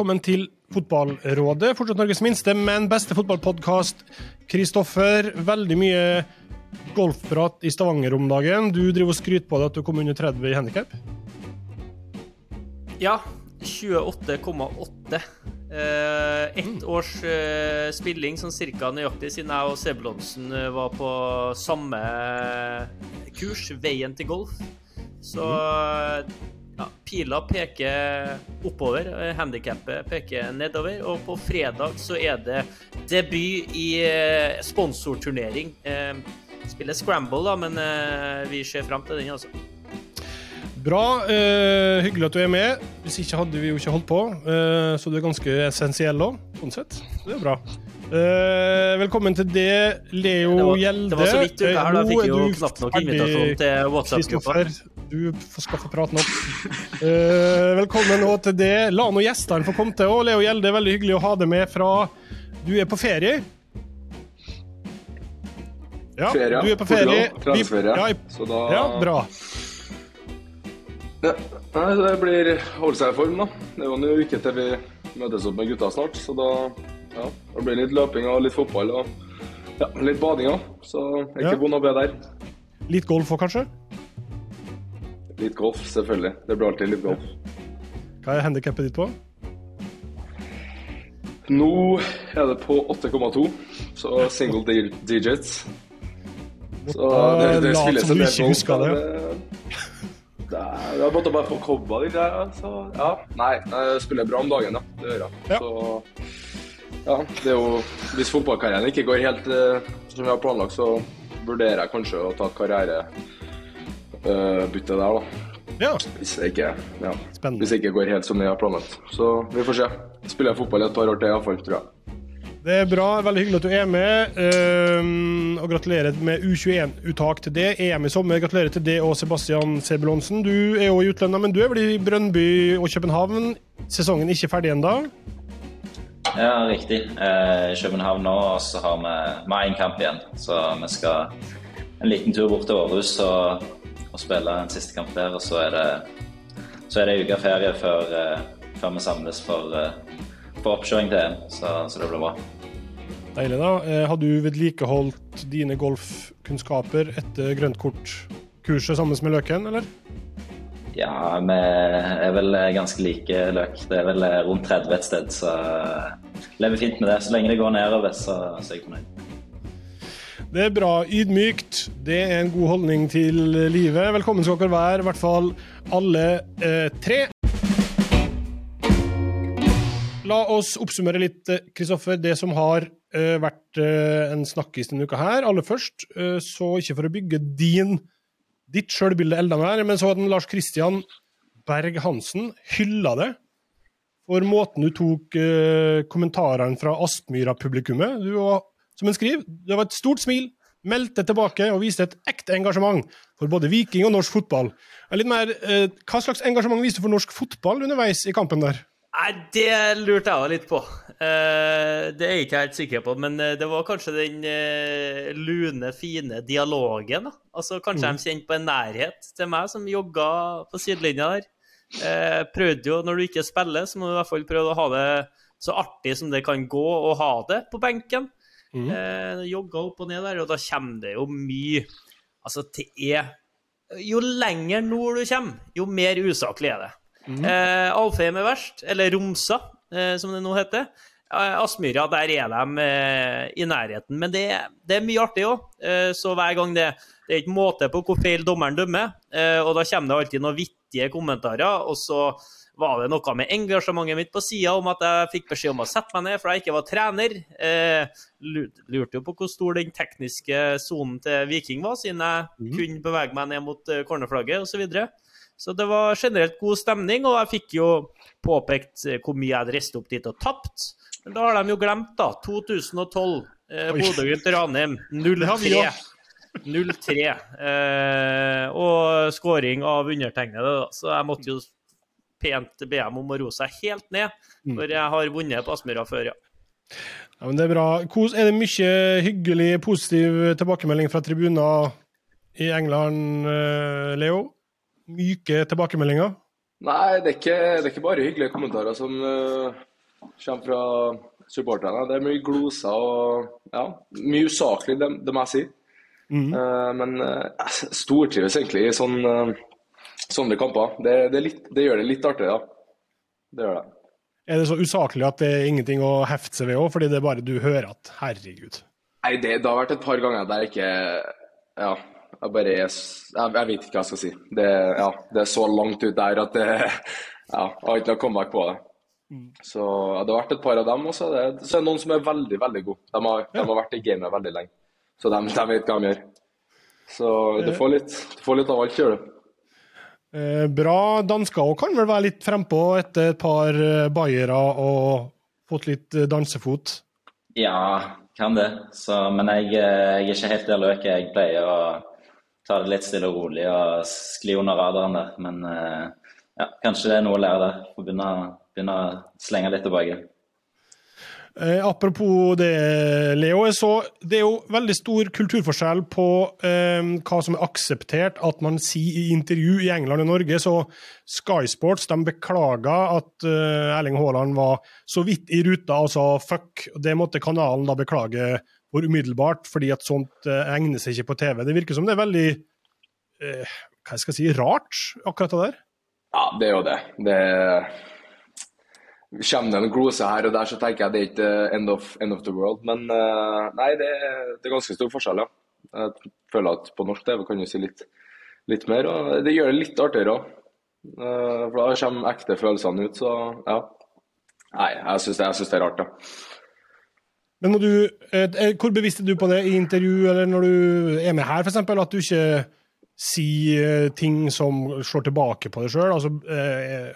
velkommen til Fotballrådet. Fortsatt Norges minste, men beste fotballpodkast. Kristoffer, veldig mye golfprat i Stavanger om dagen. Du driver og skryter på deg at du kom under 30 i handikap? Ja. 28,8. Eh, ett års eh, spilling sånn cirka nøyaktig siden jeg og Sebulonsen eh, var på samme kurs, veien til golf. Så ja, pila peker oppover, eh, handikappet peker nedover. Og på fredag så er det debut i eh, sponsorturnering. Eh, spiller scramble, da, men vi ser fram til den, altså. Bra. eh, hyggelig at du er med. Hvis ikke hadde vi jo ikke holdt på. eh, så du er ganske essensiell òg, sånn sett. Det er bra. Eh, velkommen til det, Leo Gjelde. det var så vidt uka her, da fikk er jo du knapt nok invitasjon til WhatsApp-gruppa. Du skal få prate nok. Uh, velkommen nå til det. La nå gjestene få komme til Og Leo Gjelde, veldig hyggelig å ha deg med fra Du er på ferie? Ja, Ferie, du er på ferie. Portugal, Ja, Så da ja, bra. Ja, nei, det blir holde seg i form, da. Det er jo en uke til vi møtes opp med gutta snart, så da ja, det blir litt løping og litt fotball og ja, litt bading òg. Så ikke Ja. vond å be der. Litt golf òg, kanskje? Litt golf, selvfølgelig. Det blir alltid litt golf. Hva er handikappet ditt på? Nå er det på 8,2, så single digits. Så det, det spilles en del golf. det. Det, det er, måtte bare få kobba litt. der, så, ja. Nei, jeg spiller bra om dagen, ja. Det gjør jeg. Ja. Så ja, det er jo Hvis fotballkarrieren ikke går helt eh, som vi har planlagt, så vurderer jeg kanskje å ta karrierebytte der, da. Ja, Hvis det ikke, ja. Spennende. Hvis det ikke går helt som vi har planlagt. Så vi får se. Spiller jeg fotball et par år til iallfall, tror jeg. det er bra. Veldig hyggelig at du er med. Um, og gratulerer med U21-uttak til det. EM i sommer. Gratulerer til det og Sebastian Sebulonsen. Du er òg i utlandet, men du er vel i Brønnby og København. Sesongen er ikke ferdig ennå. Ja, riktig. Eh, København nå, og så har vi vi har én kamp igjen. Så vi skal en liten tur bort til Århus og, og spille en siste kamp der. Og så er det, så er det uke ferie før, eh, før vi samles for, eh, for oppkjøring til EM. Så, så det blir bra. Deilig, da. Eh, har du vedlikeholdt dine golfkunnskaper etter grønt kort-kurset sammen med Løken, eller? Ja, vi er vel ganske like løk. Det er vel rundt 30 et sted, så lever fint med det. Så lenge det går nedover, så, så er jeg fornøyd. Det er bra. Ydmykt. Det er en god holdning til livet. Velkommen skal dere være, i hvert fall alle eh, tre. La oss oppsummere litt, eh, Kristoffer, det som har eh, vært eh, en snakkis denne uka her. Aller først, eh, så ikke for å bygge din, ditt sjølbilde enda mer, men så hadde Lars Kristian Berg-Hansen hylla det for måten du tok eh, kommentarene fra Aspmyra-publikummet. Du var, som hun skriver, det var et stort smil, meldte tilbake og viste et ekte engasjement for både Viking og norsk fotball. Litt mer, eh, hva slags engasjement viste du for norsk fotball underveis i kampen der? Nei, det lurte jeg òg litt på. Eh, det er jeg ikke helt sikker på, men eh, det var kanskje den eh, lune, fine dialogen. da. Altså, Kanskje de kjente på en nærhet til meg som jogga på sidelinja der. Eh, prøvde jo, Når du ikke spiller, så må du i hvert fall prøve å ha det så artig som det kan gå å ha det på benken. Eh, jogga opp og ned der, og da kommer det jo mye Altså, det er Jo lenger nord du kommer, jo mer usaklig er det. Eh, Alfheim er verst, eller Romsa, eh, som det nå heter. Eh, Aspmyra, der er de eh, i nærheten. Men det, det er mye artig òg. Eh, så hver gang det Det er ikke måte på hvor feil dommeren dømmer. Eh, og da kommer det alltid noen vittige kommentarer. Og så var det noe med engasjementet mitt på sida om at jeg fikk beskjed om å sette meg ned, for jeg ikke var trener. Eh, lurte, jo på hvor stor den tekniske sonen til Viking var, siden jeg kunne bevege meg ned mot eh, cornerflagget osv. Så, videre. så det var generelt god stemning, og jeg fikk jo påpekt eh, hvor mye jeg hadde reist opp dit og tapt. Men da har de jo glemt, da. 2012. Eh, har vi 0-3. 0-3. Eh, og scoring av undertegnede, da. Så jeg måtte jo pent be dem om å roe seg helt ned, Mm. for jeg har vunnet på Aspmyra før, ja. Ja, men det er bra. Kos, er det mye hyggelig, positiv tilbakemelding fra tribuner i England, eh, Leo? Myke tilbakemeldinger? Nei, det er, ikke, det er ikke bare hyggelige kommentarer som, uh, Kommer fra supporterne. Det er mye gloser og ja, mye usaklig, det, det må jeg si. Eh, men uh, stortrives egentlig i sånn, eh, sånne kamper. Det, det, litt, det gjør det litt artig, ja. Det gjør det. Er det så usaklig at det er ingenting å hefte seg ved òg, fordi det er bare du hører at herregud? Nei, det, det har vært et par ganger der jeg ikke Ja, jeg bare Jeg, jeg vet ikke hva jeg skal si. Det, ja, det er så langt ut der at det Ja, jeg har ikke noe comeback på det. Så ja, det har vært et par av dem, og så er det, så er det noen som er veldig, veldig gode. De har, de har vært i gamet veldig lenge. Så de, de vet hva de gjør. Så du får litt, du får litt av alt, gjør du. Eh, bra. Dansker òg kan vel være litt frempå etter et par eh, bayere og fått litt eh, dansefot? Ja, kan det. Så, men jeg, jeg er ikke helt der løk. Jeg pleier å ta det litt stille og rolig og skli under radaren der. Men ja, kanskje det er noe å lære der. Begynne, begynne å slenge litt tilbake. Eh, apropos det, Leo. Så, det er jo veldig stor kulturforskjell på eh, hva som er akseptert at man sier i intervju i England og Norge. Så Sky Sports de beklaga at eh, Erling Haaland var så vidt i ruta og sa fuck. Det måtte kanalen da beklage for umiddelbart, fordi at sånt eh, egner seg ikke på TV. Det virker som det er veldig eh, hva skal jeg si, rart, akkurat det der. Ja, det er jo det. Det Kommer det en glose her og der, så tenker jeg det er ikke end of, end of the world. Men eh, nei, det, det er ganske stor forskjell, ja. Jeg føler at på norsk TV kan du si litt, litt mer, og det gjør det litt artigere òg. For da kommer ekte følelsene ut, så ja. Nei, jeg syns det, det er rart, da. Men du, eh, eh, hvor bevisst er du på det i intervju, eller når du er med her, f.eks., at du ikke sier eh, ting som slår tilbake på deg sjøl? Altså, eh,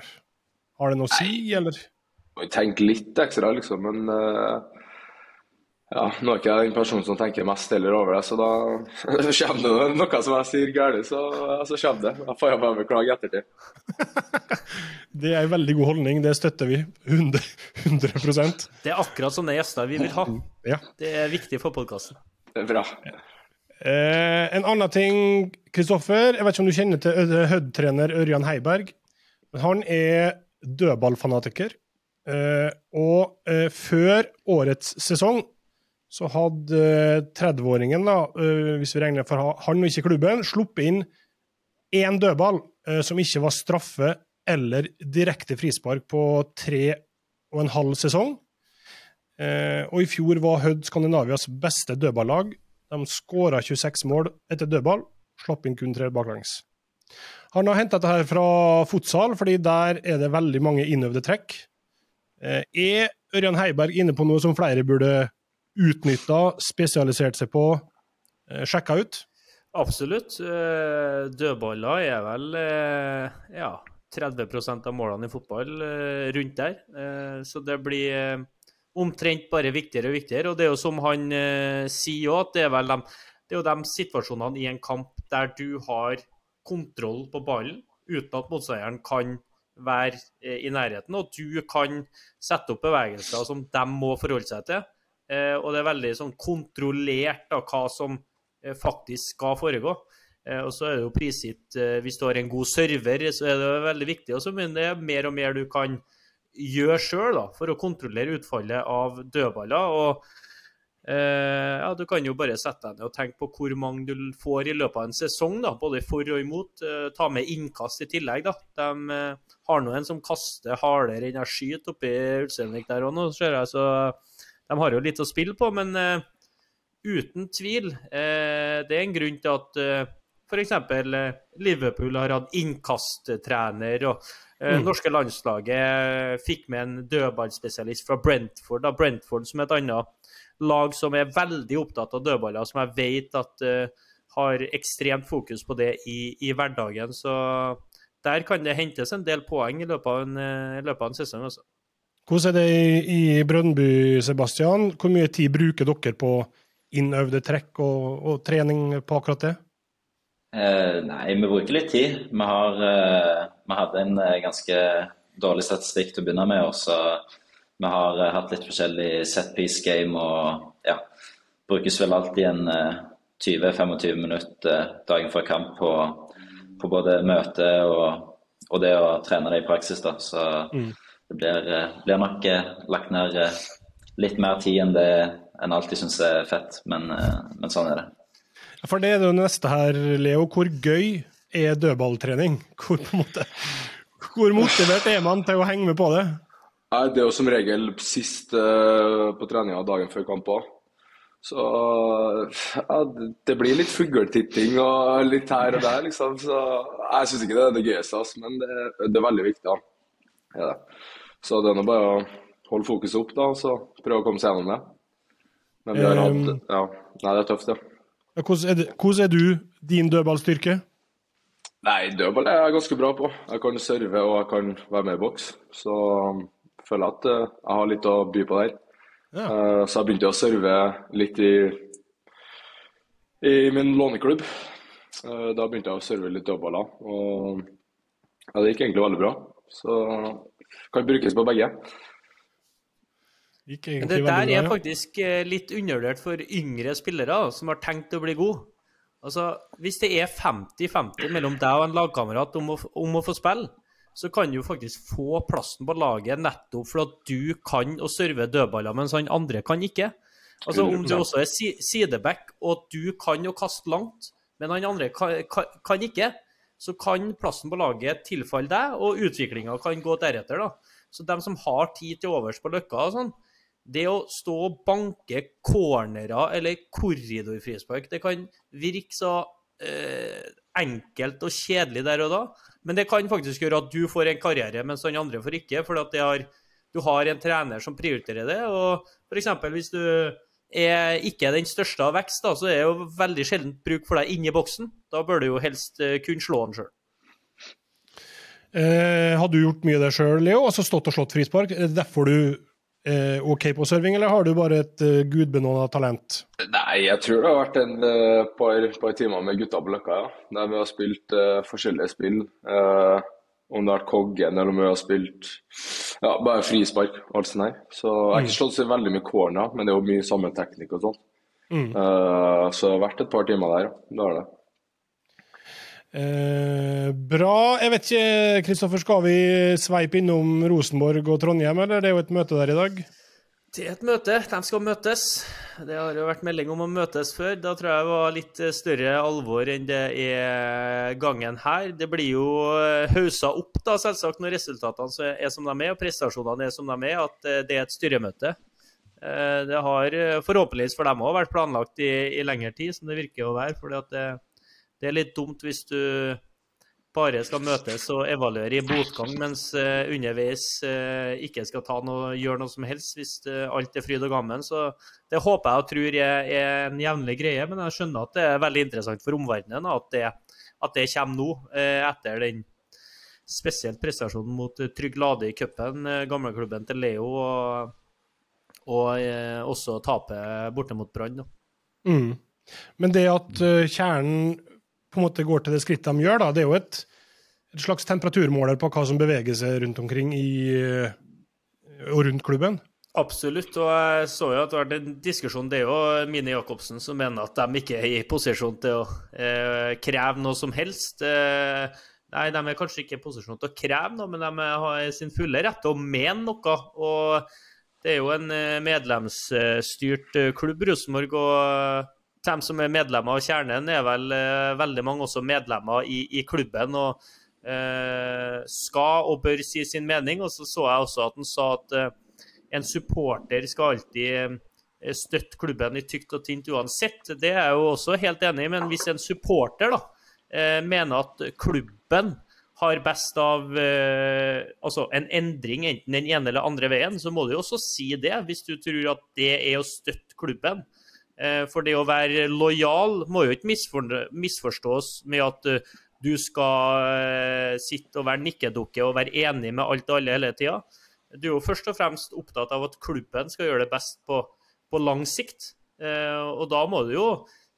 har det noe å si, eller? Må tenke litt ekstra, liksom, men eh, ja, nå er ikke jeg den personen som tenker mest heller over det, så da kommer det noe som jeg sier galt, så, så kommer det. Da får jeg bare beklage i ettertid. Det er en veldig god holdning, det støtter vi. 100, 100 Det er akkurat sånne gjester vi vil ha. Ja. Det er viktig for podkasten. Bra. Eh, en annen ting, Kristoffer. Jeg vet ikke om du kjenner til Hødd-trener Ørjan Heiberg. Men han er dødballfanatiker. Eh, og eh, før årets sesong så hadde eh, 30-åringen, da, eh, hvis vi regner for han og ikke klubben, sluppet inn én dødball som ikke var straffe eller direkte frispark på tre og en halv sesong. Og i fjor var Hødd Skandinavias beste dødballag. De skåra 26 mål etter dødball, slapp inn kun tre baklengs. Han har henta dette fra fotsal, fordi der er det veldig mange innøvde trekk. Eh, Er Ørjan Heiberg inne på noe som flere burde utnytta, spesialisert seg på, eh, sjekka ut? Absolutt. Eh, Dødballer er vel ja, 30% av målene i fotball rundt der. Så det blir omtrent bare viktigere og viktigere. Og det er jo som han sier òg, at det er vel de, det er jo de situasjonene i en kamp der du har kontroll på ballen uten at motstanderen kan være eh, i nærheten, og du kan sette opp bevegelser som de må forholde seg til. Eh, Og det er veldig sånn kontrollert av hva som eh, faktisk skal foregå. Og så er det jo prisgitt Hvis du har en god server, så er det veldig viktig. Og så men det er mer og mer du kan gjøre sjøl for å kontrollere utfallet av dødballer. og ja, Du kan jo bare sette deg ned og tenke på hvor mange du får i løpet av en sesong, da, både for og imot. Eh, ta med innkast i tillegg. da. De eh, har nå en som kaster hardere enn jeg skyter oppi Ulsteinvik der òg nå, ser jeg. Så de har jo litt å spille på. Men eh, uten tvil, eh, det er en grunn til at eh, f.eks. Eh, Liverpool har hatt innkasttrener, og Mm. norske landslaget fikk med en dødballspesialist fra Brentford. Da. Brentford som et annet lag som er veldig opptatt av dødballer, som jeg vet at uh, har ekstremt fokus på det i, i hverdagen. Så der kan det hentes en del poeng i løpet av en, eh, i løpet av en sesong. Også. Hvordan er det i, i Brønnby, Sebastian? Hvor mye tid bruker dere på innøvde trekk og, og trening på akkurat det? Eh, nei, vi bruker litt tid. Vi, har, eh, vi hadde en eh, ganske dårlig statistikk til å begynne med. Og så vi har eh, hatt litt forskjellig set piece game og ja, brukes vel alltid en eh, 20-25 minutter eh, dagen før kamp på, på både møte og, og det å trene det i praksis. da. Så det blir, eh, blir nok eh, lagt ned eh, litt mer tid enn det en alltid syns er fett, men, men, sånn er det. For det er det neste her, Leo. Hvor gøy er dødballtrening? Hvor, måte, hvor motivert er man til å henge med på det? Nei, Det er jo som regel sist uh, på treninga dagen før kamp òg. Så ja, det blir litt fugletitting og litt her og der, liksom. Så jeg syns ikke det er det gøyeste, men det, det, er veldig viktig. da. Ja, så det er nå bare å holde fokuset opp, da, så prøve å komme seg gjennom det. Men vi har hatt ehm. Ja, nei, det er tøft, ja. Hvordan er, det, hvordan er du, din dødballstyrke? Nei, dødball er jeg ganske bra på. Jeg kan serve og jeg kan være med i boks. Så føler at eh, jeg har litt å by på der. Ja. Uh, så jeg begynte å serve litt i, i min låneklubb. Uh, da begynte jeg å serve litt dødballer. Og ja, det gikk egentlig veldig bra. Så kan brukes på begge. Men det der er faktisk eh, litt undervurdert for yngre spillere som har tenkt å bli god. Altså, Hvis det er 50-50 mellom deg og en lagkamerat om, om, å få spille, så kan du faktisk få plassen på laget nettopp for at du kan å serve dødballer, mens han andre kan ikke. Altså Om du også er sideback og du kan å kaste langt, men han andre kan, kan, kan ikke, så kan plassen på laget tilfalle deg, og utviklinga kan gå deretter. da. Så dem som har tid til overs på Løkka og sånn, det å stå og banke cornerer eller korridorfrispark, det kan virke så eh, enkelt og kjedelig der og da, men det kan faktisk gjøre at du får en karriere, mens den andre får ikke. For har, du har en trener som prioriterer det. og F.eks. hvis du er ikke den største av vekst, da, så er det jo veldig sjelden bruk for deg inni boksen. Da bør du jo helst eh, kunne slå den sjøl. Eh, har du gjort mye av det sjøl, Leo? Altså stått og slått frispark? Er derfor du eh, OK på serving, eller har du bare et eh, gudbenåda talent? Nei, jeg tror det har vært en eh, par, par, timer med gutta på Løkka, ja. Der vi har spilt eh, forskjellige spill. Uh, om det har vært Koggen eller om vi har spilt ja, bare frispark. alt sånt her. Så Jeg har ikke mm. slått så veldig mye corner, men det er jo mye samme teknikk og sånn. Mm. så det har vært et par timer der, ja. Det har det. Eh, bra. Jeg vet ikke, Kristoffer, skal vi sveipe innom Rosenborg og Trondheim, eller det er jo et møte der i dag? Det er et møte. De skal møtes. Det har jo vært melding om å møtes før. Da tror jeg det var litt større alvor enn det er gangen her. Det blir jo eh, hausa opp, da, selvsagt, når resultatene er som de er og prestasjonene er som de er, at eh, det er et styremøte. Det har forhåpentligvis for dem òg vært planlagt i, i lengre tid, som det virker å være. fordi at det det er litt dumt hvis du bare skal møtes og evaluere i botgang, mens uh, underveis uh, ikke skal ta noe, gjøre noe som helst hvis uh, alt er fryd og gammen. Så det håper jeg og tror er, en jevnlig greie, men jeg skjønner at det er veldig interessant for omverdenen at det, at det kommer nå, etter den spesielt prestasjonen mot Trygg Lade i cupen, gamleklubben til Leo, og, og også tapet borte mot Brann. Mm. Men det at kjernen på en måte går til det skrittet de gjør, da, det er jo et, et, slags temperaturmåler på hva som beveger seg rundt omkring i, og rundt klubben? Absolutt, og jeg så jo at det har vært en diskusjon. Det er jo Mine Jacobsen som mener at de ikke er i posisjon til å eh, kreve noe som helst. Eh, nei, de er kanskje ikke i posisjon til å kreve noe, men de har sin fulle rett til å mene noe. og det er jo en eh, medlemsstyrt eh, klubb, Rosenborg, de som er medlemmer av Kjernen, er vel eh, veldig mange også medlemmer i, i klubben. og eh, skal og bør si sin mening. Og så så jeg også at han sa at eh, en supporter skal alltid eh, støtte klubben i tykt og tynt uansett. Det er jeg jo også helt enig i, men hvis en supporter da, eh, mener at klubben har best av eh, altså en endring enten den ene eller andre veien, så må du jo også si det, hvis du tror at det er å støtte klubben. Eh, for det å være lojal må jo ikke misforstås med at eh, du skal eh, sitte og være nikkedukke og være enig med alt og alle hele tida. Du er jo først og fremst opptatt av at klubben skal gjøre det best på, på lang sikt. Og da må du jo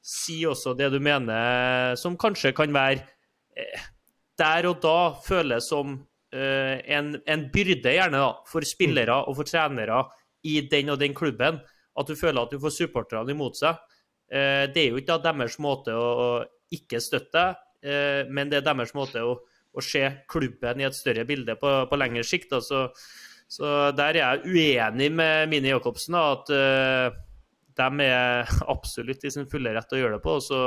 si også det du mener, som kanskje kan være der og da føles som en, en byrde, gjerne, da, for spillere og for trenere i den og den klubben at du føler at du får supporterne imot seg. Eh, det er jo ikke deres måte å ikke støtte deg, eh, men det er deres måte å, å se klubben i et større bilde på, på lengre sikt. Altså, Så der er jeg uenig med Mini Jacobsen, at uh, de er absolutt i sin fulle rett til å gjøre det på. og Så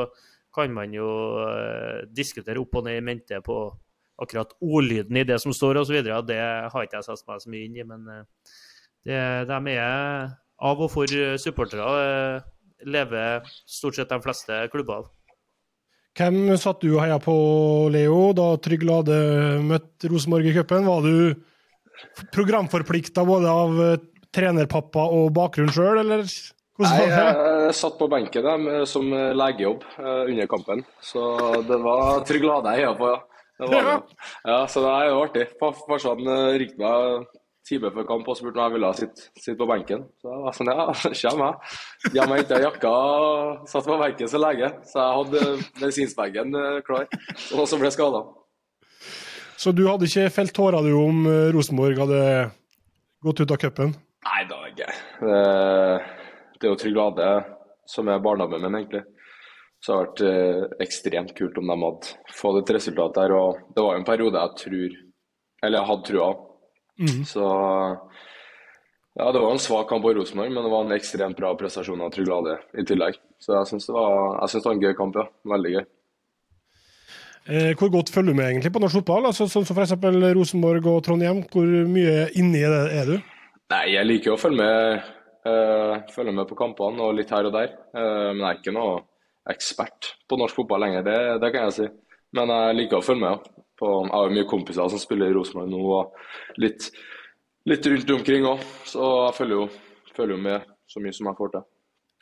kan man jo diskutere opp og ned i mente på akkurat ordlyden i det som står osv. Det har ikke jeg satt meg så mye inn i, men det, de er av og for supportere. lever stort sett de fleste klubber av. Hvem satt du og heia på, Leo, da Trygg Lade møtte Rosenborg i cupen? Var du programforplikta både av trenerpappa og bakgrunn sjøl, eller? Nei, jeg satt på benken da, som legejobb under kampen. Så det var Trygg Lade jeg heia på, ja. Det var ja. Ja, så det er jo artig. Farsan ringte meg time før kamp og spurte om jeg ville sitte, sitte på benken. Så jeg var sånn, ja, kommer jeg. Hjemme henta jakka og satt på benken som lege. Så jeg hadde medisinsbagen uh, klar. Og så ble jeg skada. Så du hadde ikke felt tårer du om Rosenborg hadde gått ut av cupen? Nei, det var ikke det det er jo Trygg Lade som er barndommen min, egentlig. Så det har vært eh, ekstremt kult om de hadde fått et resultat der. Og det var jo en periode jeg tror Eller jeg hadde trua. Mm. Så ja, det var en svak kamp på Rosenborg, men det var en ekstremt bra prestasjon av Trygg Lade i tillegg. Så jeg syns det, det, var en gøy kamp, ja. Veldig gøy. Eh, hvor godt følger du med egentlig på norsk fotball? Altså, sånn som f.eks. Rosenborg og Trondheim. Hvor mye inni det er du? Nei, Jeg liker å følge med Uh, følge med på kampene og litt her og der. Uh, men jeg er ikke noe ekspert på norsk fotball lenger, det, det kan jeg si. Men jeg liker å følge med. På, jeg har jo mye kompiser som spiller i Rosenborg nå, og litt, litt rundt omkring òg. Så jeg følger jo, følger jo, med så mye som jeg får til.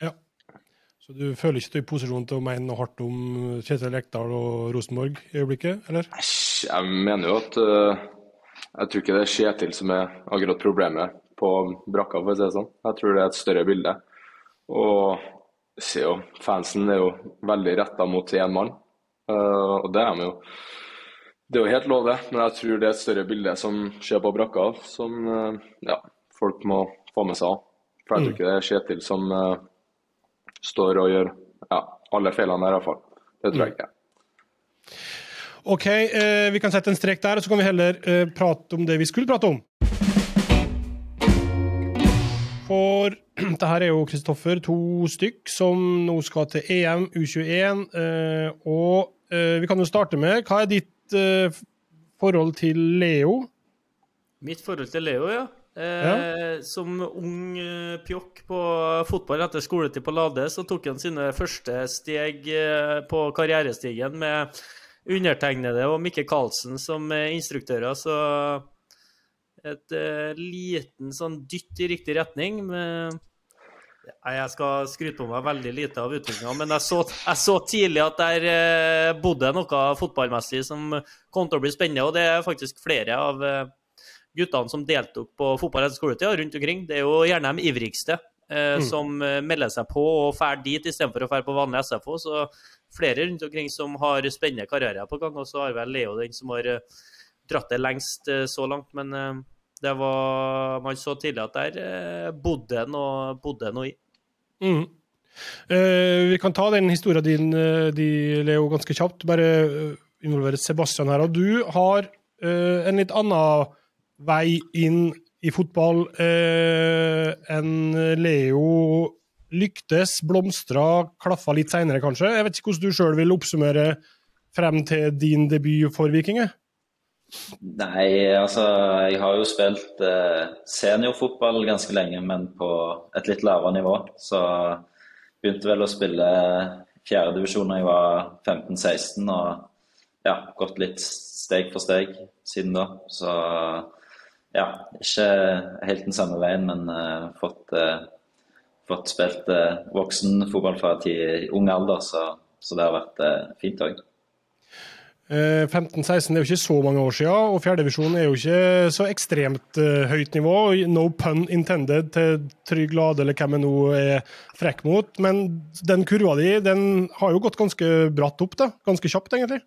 Ja. Så du føler ikke du er i posisjon til å mene noe hardt om Kjetil Rekdal og Rosenborg i øyeblikket, eller? Jeg mener jo at uh, Jeg tror ikke det er Kjetil som er akkurat problemet på brakka, for å si det sånn. Jeg tror det er et større bilde. Og ser jo, fansen er jo veldig retta mot én mann, uh, og det er de jo. Det er jo helt lov, det, men jeg tror det er et større bilde som skjer på brakka, som uh, ja, folk må få med seg. For jeg tror mm. ikke det er Kjetil som uh, står og gjør ja, alle feilene der, iallfall. Det tror jeg mm. ikke. OK, eh, vi kan sette en strek der, og så kan vi heller eh, prate om det vi skulle prate om. For det her er jo Kristoffer, to stykk, som nå skal til EM U21. Eh, og eh, vi kan jo starte med Hva er ditt eh, forhold til Leo? Mitt forhold til Leo, ja. Eh, ja. Som ung eh, pjokk på fotball etter skoletid på Lade, så tok han sine første steg eh, på karrierestigen med undertegnede og Mikke Karlsen som instruktører. så et uh, liten sånn dytt i riktig retning. Med, jeg skal skryte på meg veldig lite av utviklinga, men jeg så, jeg så, tidlig at der uh, bodde noe fotballmessig som kom til å bli spennende. Og det er faktisk flere av uh, guttene som deltok på fotball etter skoletida rundt omkring. Det er jo gjerne de ivrigste mm. som melder seg på og drar dit istedenfor å dra på vanlig SFO. Så flere rundt omkring som har spennende karrierer på gang. Og så har vel Leo den som har dratt det lengst eh, så langt. Men eh, det var Man så tidlig at der eh, bodde noe, noe i. Mm. Uh, vi kan ta den historien din, de, Leo, ganske kjapt. Bare involvere Sebastian her. Og du har uh, en litt annen vei inn i fotball uh, enn Leo lyktes, blomstra, klaffa litt seinere, kanskje. Jeg vet ikke hvordan du sjøl vil oppsummere frem til din debut for Vikinger? Nei, altså jeg har jo spilt eh, seniorfotball ganske lenge, men på et litt lavere nivå. Så begynte vel å spille fjerdedivisjon da jeg var 15-16, og ja, gått litt steg for steg siden da. Så ja, ikke helt den samme veien, men eh, fått, eh, fått spilt eh, voksenfotball fra ung alder, så, så, det har vært eh, fint òg. 15-16 eh, er jo ikke så mange år siden, og fjerdedivisjon er jo ikke så ekstremt uh, høyt nivå. No pun intended til Trygg Lade eller hvem jeg nå er frekk mot. Men den kurva di den har jo gått ganske bratt opp, da. Ganske kjapt, egentlig.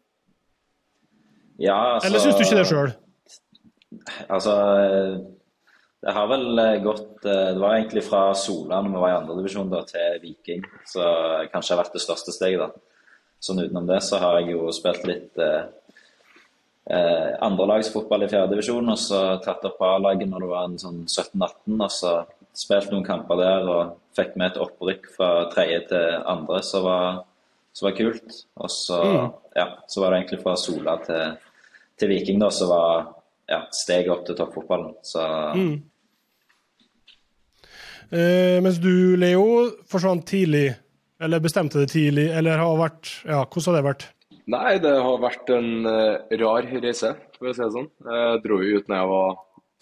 Ja, altså, Eller syns du ikke det sjøl? Altså Det har vel gått Det var egentlig fra Sola når vi var i andredivisjon til Viking, så kanskje har vært det største steget, da. Sånn utenom det så har jeg jo spilt litt eh, eh, andrelagsfotball i fjerdedivisjon, og så tatt opp på A-laget når det var en sånn 17-18. Og så spilt noen kamper der og fikk med et opprykk fra tredje til andre, som var, så var kult. Og så, mm. ja, så var det egentlig fra Sola til, til Viking, da, som var ja, steget opp til toppfotballen. Så mm. eh, Mens du, Leo, forsvant tidlig, eller bestemte det tidlig, eller har vært Ja, hvordan har det vært? Nei, det har vært en uh, rar reise, for å si det sånn. Jeg dro jo ut da jeg var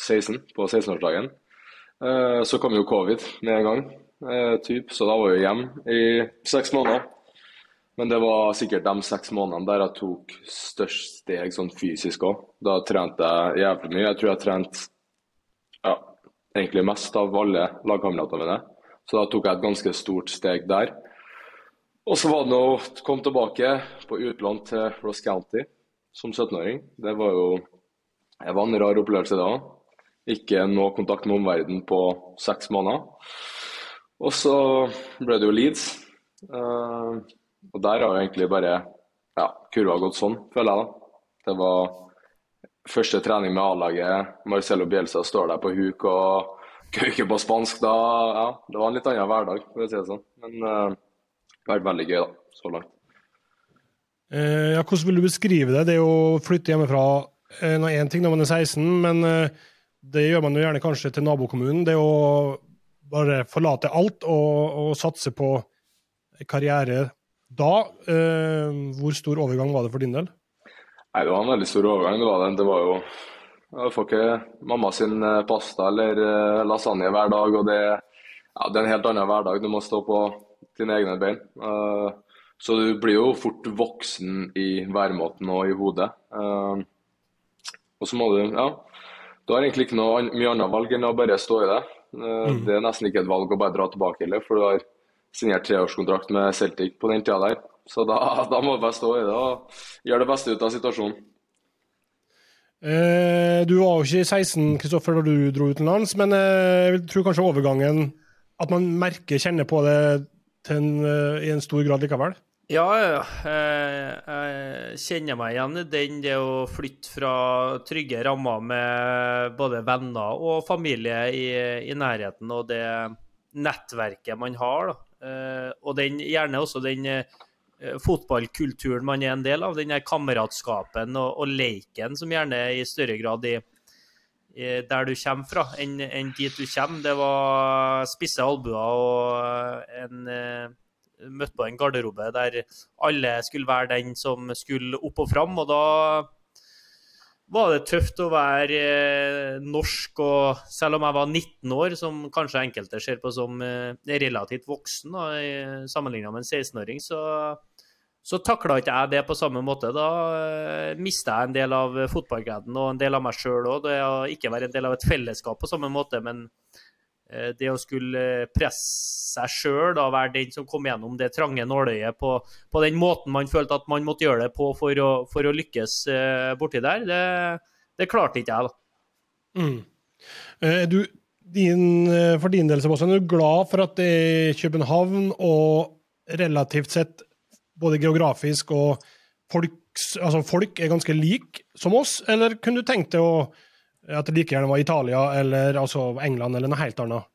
16, på 16-årsdagen. Uh, så kom jo covid med en gang, uh, typ, så da var jeg hjemme i seks måneder. Men det var sikkert de seks månedene der jeg tok størst steg sånn fysisk òg. Da trente jeg jævlig mye. Jeg tror jeg trente ja, egentlig mest av alle lagkameratene mine. Så da tok jeg et ganske stort steg der. Og så var det å komme tilbake på utlån til Ross County som 17-åring. Det var jo det var en rar opplevelse da. Ikke noe kontakt med omverdenen på seks måneder. Og så ble det jo Leeds. Uh, og der har jo egentlig bare ja, kurva gått sånn, føler jeg. da. Det var første trening med A-laget. Marcelo Bielsa står der på huk og kauker på spansk. Da, ja, det var en litt annen hverdag, for å si det sånn. Men uh, vært veldig gøy da, så langt. Eh, ja, hvordan vil du beskrive det? Det er jo å flytte hjemmefra eh, én ting når man er 16, men eh, det gjør man jo gjerne kanskje til nabokommunen. Det å bare forlate alt og, og satse på karriere da. Eh, hvor stor overgang var det for din del? Nei, Det var en veldig stor overgang. Det var, det. Det var jo Jeg får ikke mamma sin eh, pasta eller eh, lasagne hver dag. og det, ja, det er en helt annen hverdag. Du må stå på dine egne bein. Uh, så du blir jo fort voksen i væremåten og i hodet. Uh, og så må du Ja. Du har egentlig ikke noe mye annet valg enn å bare stå i det. Uh, mm. Det er nesten ikke et valg å bare dra tilbake heller, for du har signert treårskontrakt med Celtic på den tida der. Så da, da må du bare stå i det og gjøre det beste ut av situasjonen. Eh, du var jo ikke 16 Kristoffer, da du dro utenlands, men eh, jeg tror kanskje overgangen At man merker, kjenner på det en, eh, i en stor grad likevel? Ja. Jeg kjenner meg igjen i den, det å flytte fra trygge rammer med både venner og familie i, i nærheten, og det nettverket man har. Da. Eh, og den, gjerne også den eh, fotballkulturen man er en del av, den kameratskapen og, og leiken som gjerne i større grad i, der du kommer fra, enn, enn dit du kommer. Det var spisse albuer og en eh, Møtte på en garderobe der alle skulle være den som skulle opp og fram. Og da var det tøft å være eh, norsk, og selv om jeg var 19 år, som kanskje enkelte ser på som eh, relativt voksen da, sammenlignet med en 16-åring, så så takla ikke jeg det på samme måte. Da uh, mista jeg en del av fotballgleden og en del av meg sjøl òg. Det å ikke være en del av et fellesskap på samme måte, men uh, det å skulle presse seg sjøl, være den som kom gjennom det trange nåløyet på, på, den måten man følte at man måtte gjøre det på for å, for å lykkes borti der, det, det, klarte ikke jeg, da. Mm. Du, din, for din del, Sebastian, er du glad for at det er København og relativt sett både geografisk og folks, altså folk er ganske like som oss, eller kunne du tenkt deg å, at det like gjerne var Italia eller altså England eller noe helt annet?